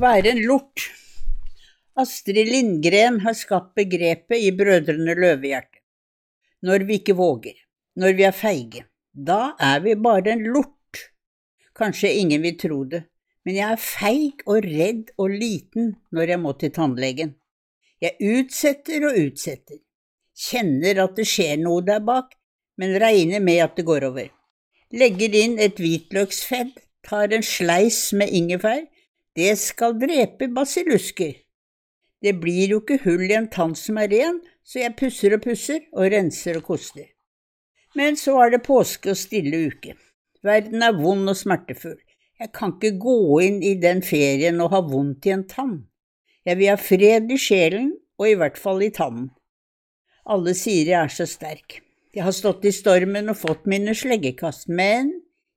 være en lort. Astrid Lindgren har skapt begrepet i Brødrene Løvehjerte. Når vi ikke våger, når vi er feige, da er vi bare en lort. Kanskje ingen vil tro det, men jeg er feig og redd og liten når jeg må til tannlegen. Jeg utsetter og utsetter, kjenner at det skjer noe der bak, men regner med at det går over. Legger inn et hvitløksfedd, tar en sleis med ingefær, det skal drepe basillusker. Det blir jo ikke hull i en tann som er ren, så jeg pusser og pusser og renser og koster. Men så er det påske og stille uke. Verden er vond og smertefull. Jeg kan ikke gå inn i den ferien og ha vondt i en tann. Jeg vil ha fred i sjelen, og i hvert fall i tannen. Alle sier jeg er så sterk. Jeg har stått i stormen og fått mine sleggekast, men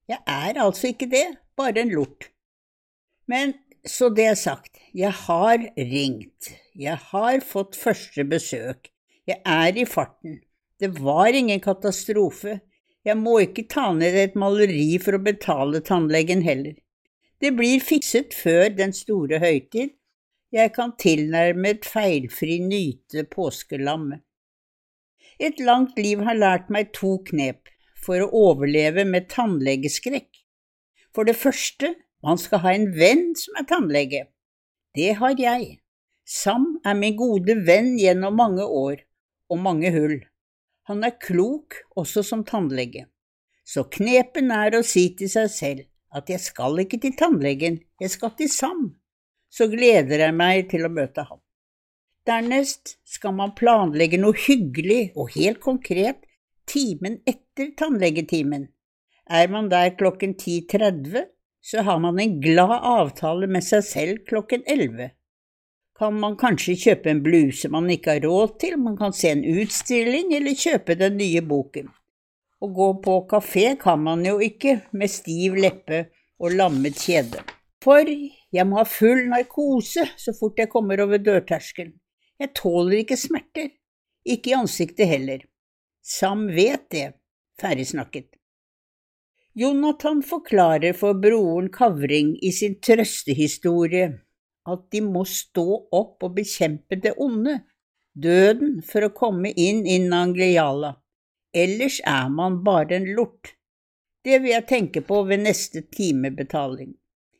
jeg er altså ikke det, bare en lort. Men så det er sagt, jeg har ringt, jeg har fått første besøk, jeg er i farten, det var ingen katastrofe, jeg må ikke ta ned et maleri for å betale tannlegen heller. Det blir fikset før den store høytid, jeg kan tilnærmet feilfri nyte påskelammet. Et langt liv har lært meg to knep for å overleve med tannlegeskrekk. For det første man skal ha en venn som er tannlege. Det har jeg. Sam er min gode venn gjennom mange år, og mange hull. Han er klok også som tannlege. Så knepen er å si til seg selv at jeg skal ikke til tannlegen, jeg skal til Sam. Så gleder jeg meg til å møte ham. Dernest skal man planlegge noe hyggelig og helt konkret timen etter tannlegetimen. Er man der klokken 10.30, så har man en glad avtale med seg selv klokken elleve. Kan man kanskje kjøpe en bluse man ikke har råd til, man kan se en utstilling eller kjøpe den nye boken. Å gå på kafé kan man jo ikke med stiv leppe og lammet kjede. For jeg må ha full narkose så fort jeg kommer over dørterskelen. Jeg tåler ikke smerter, ikke i ansiktet heller. Sam vet det. Ferdig snakket. Jonathan forklarer for broren Kavring i sin trøstehistorie at de må stå opp og bekjempe det onde, døden, for å komme inn i Nangliala. Ellers er man bare en lort. Det vil jeg tenke på ved neste timebetaling.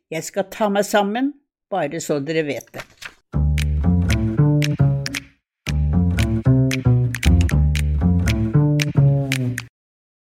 Jeg skal ta meg sammen, bare så dere vet det.